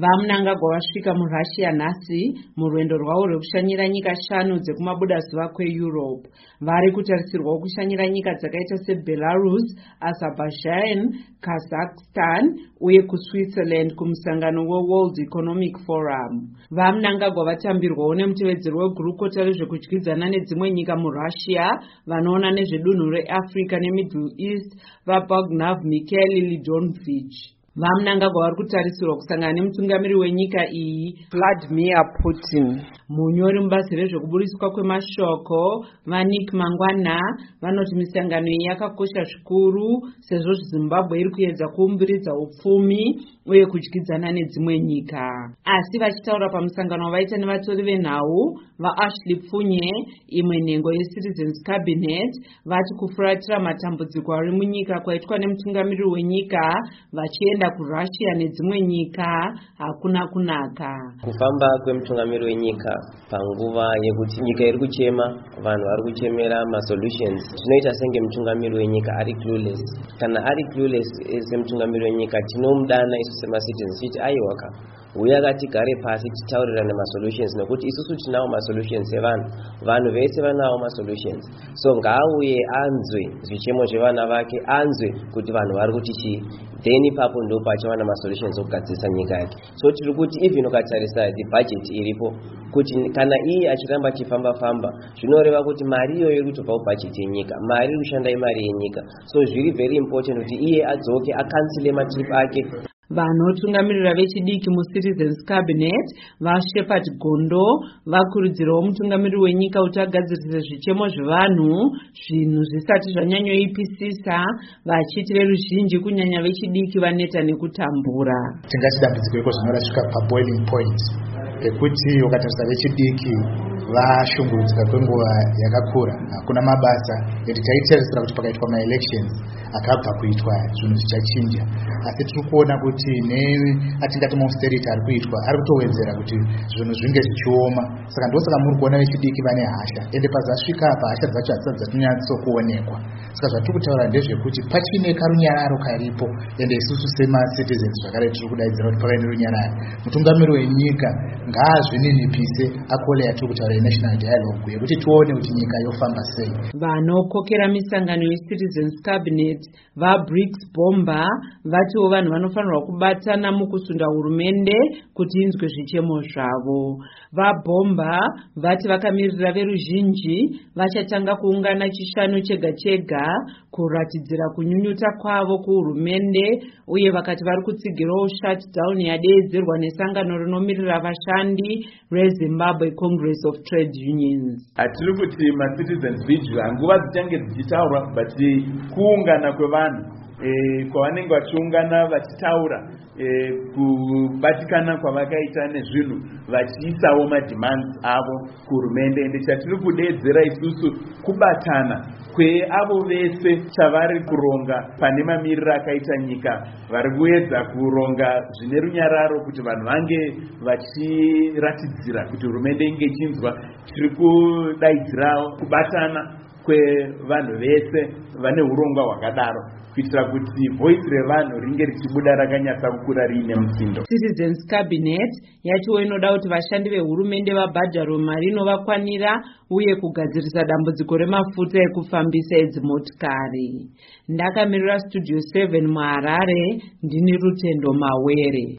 vamunangagwa vasvika murussia nhasi murwendo rwavo rwekushanyira nyika shanu dzekumabudazuva kweeurope. Vari kutarisirwawo kushanyira nyika dzakaita sebelarus azerbaijan kazakhstan uye kuswitzerland kumusangano weworld economic forum. Vamunangagwa vatambirwawo nemutevedzeri wegurukota rezvekudyidzana nedzimwe nyika murussia vanoona nezvedunhu reafrica nemiddle east vabognav mikhaeli lidonovich vamunangagwa vari kutarisirwa kusangana nemutungamiri wenyika iyi vladimir putin. munyori mubazi rezvekuburiswa kwemashoko vanik mangwana vanoti misangano iyi yakakosha zvikuru sezvo zimbabwe iri kuedza kuumbiridza upfumi uye kudyidzana nedzimwe nyika. Asi vachitaura pamusangano wavaita nevatori venhau vaashley pfunye imwe nhengo yecitizens cabinet vati kufuratira matambudziko ari munyika kwaitwa nemutungamiriri wenyika vachienda kurussia nedzimwe nyika hakuna kunaka. Kufamba kwemutungamiriri wenyika panguva yekuti nyika iri kuchema vanhu vari kuchemera masolutions tinoita senge mutungamiriri wenyika ari clueless. Kana ari clueless semutungamiriri wenyika tinomudana isu semacitizens tichiti aiwaka uye akatigare pasi titaurirane masolutions nekuti isusu tinawo masolutions evanhu. Vanhu vese vanawo masolutions so ngaauye anzwe zvichemo zvevana vake anzwe kuti vanhu vari kuti chii. Then ipapo ndo pachawana masolutions okugadzirisa nyika yake. So tiri kuti even ukatarisa thebudget iripo kuti kana iye achiramba achifamba-famba zvinoreva kuti mari iyoyo iri kutobva kubhajeti yenyika mari iri kushanda imari yenyika. So zviri very important kuti iye adzoke akansile matrip ake vanotungamirira vechidiki mucitizens cabinet vashepard gondo vakurudzirawo mutungamiriri wenyika kuti agadzirise zvichemo zvevanhu zvinhu zvisati zvanyanyoipisisa vachiti veruzhinji kunyanya vechidiki vaneta nekutambura. Tingati dambudziko iko zvino rasvika paboiling point pekuti ukatarisa vechidiki vashungurudzika kwenguva yakakura. Hakuna mabasa. Ekuti taitarisira kuti pakaitwa maelections akabva kuitwa zvinhu zvichachinja. Asi tiri kuona kuti neatingati mausterity ari kuitwa ari kutowedzera kuti zvinhu zvinge zvichioma. Saka ndosaka muri kuona vechidiki vane hasha. Ende pazasvika apa hasha dzacho hadzisati dzatinyatsokuonekwa saka zvatiri kutaura ndezvekuti pachine karunyararo karipo. Ende isusu semacitizens zvakare tiri kudaidzira kuti pavaine runyararo. Mutungamiri wenyika ngaazvininipise akole yatiri kutaura yenational dialogue yekuti tione kuti nyika yofamba sei. Vanokokera misangano yecitizens cabinet vabrics bomber vatiwo vanhu vanofanirwa kubatana mukusunda hurumende kuti inzwe zvichemo zvavo. Vabomba vati vakamirira veruzhinji vachatanga kuungana chishanu chega chega kuratidzira kunyunyuta kwavo kuhurumende uye vakati vari kutsigirawo shutdown yadeedzerwa nesangano rinomirira vashandi rezimbabwe congress of trade unions. Hatiri kuti macitizens vigil nguva dzichange dzichitaurwa but kuungana kwevanhu e, kwavanenge vachiungana vachitaura e, kubatikana kwavakaita nezvinhu vachiisawo mademands avo kuhurumende. Ende chatiri kudeedzera isusu kubatana kweavo vese chavari kuronga pane mamiriro akaita nyika vari kuedza kuronga zvine runyararo kuti vanhu vange vachiratidzira kuti hurumende inge ichinzwa. Tiri kudaidzira kubatana kwevanhu vese vane urongwa hwakadaro kuitira kuti voice revanhu ringe richibuda rakanyatsa kukura riine musindo citizens cabinet yatiwo inoda kuti vashandi vehurumende vabhadharwe mari inovakwanira uye kugadzirisa dambudziko remafuta ekufambisa edzimotikari. Ndakamirira studio 7 muharare ndini rutendo mawere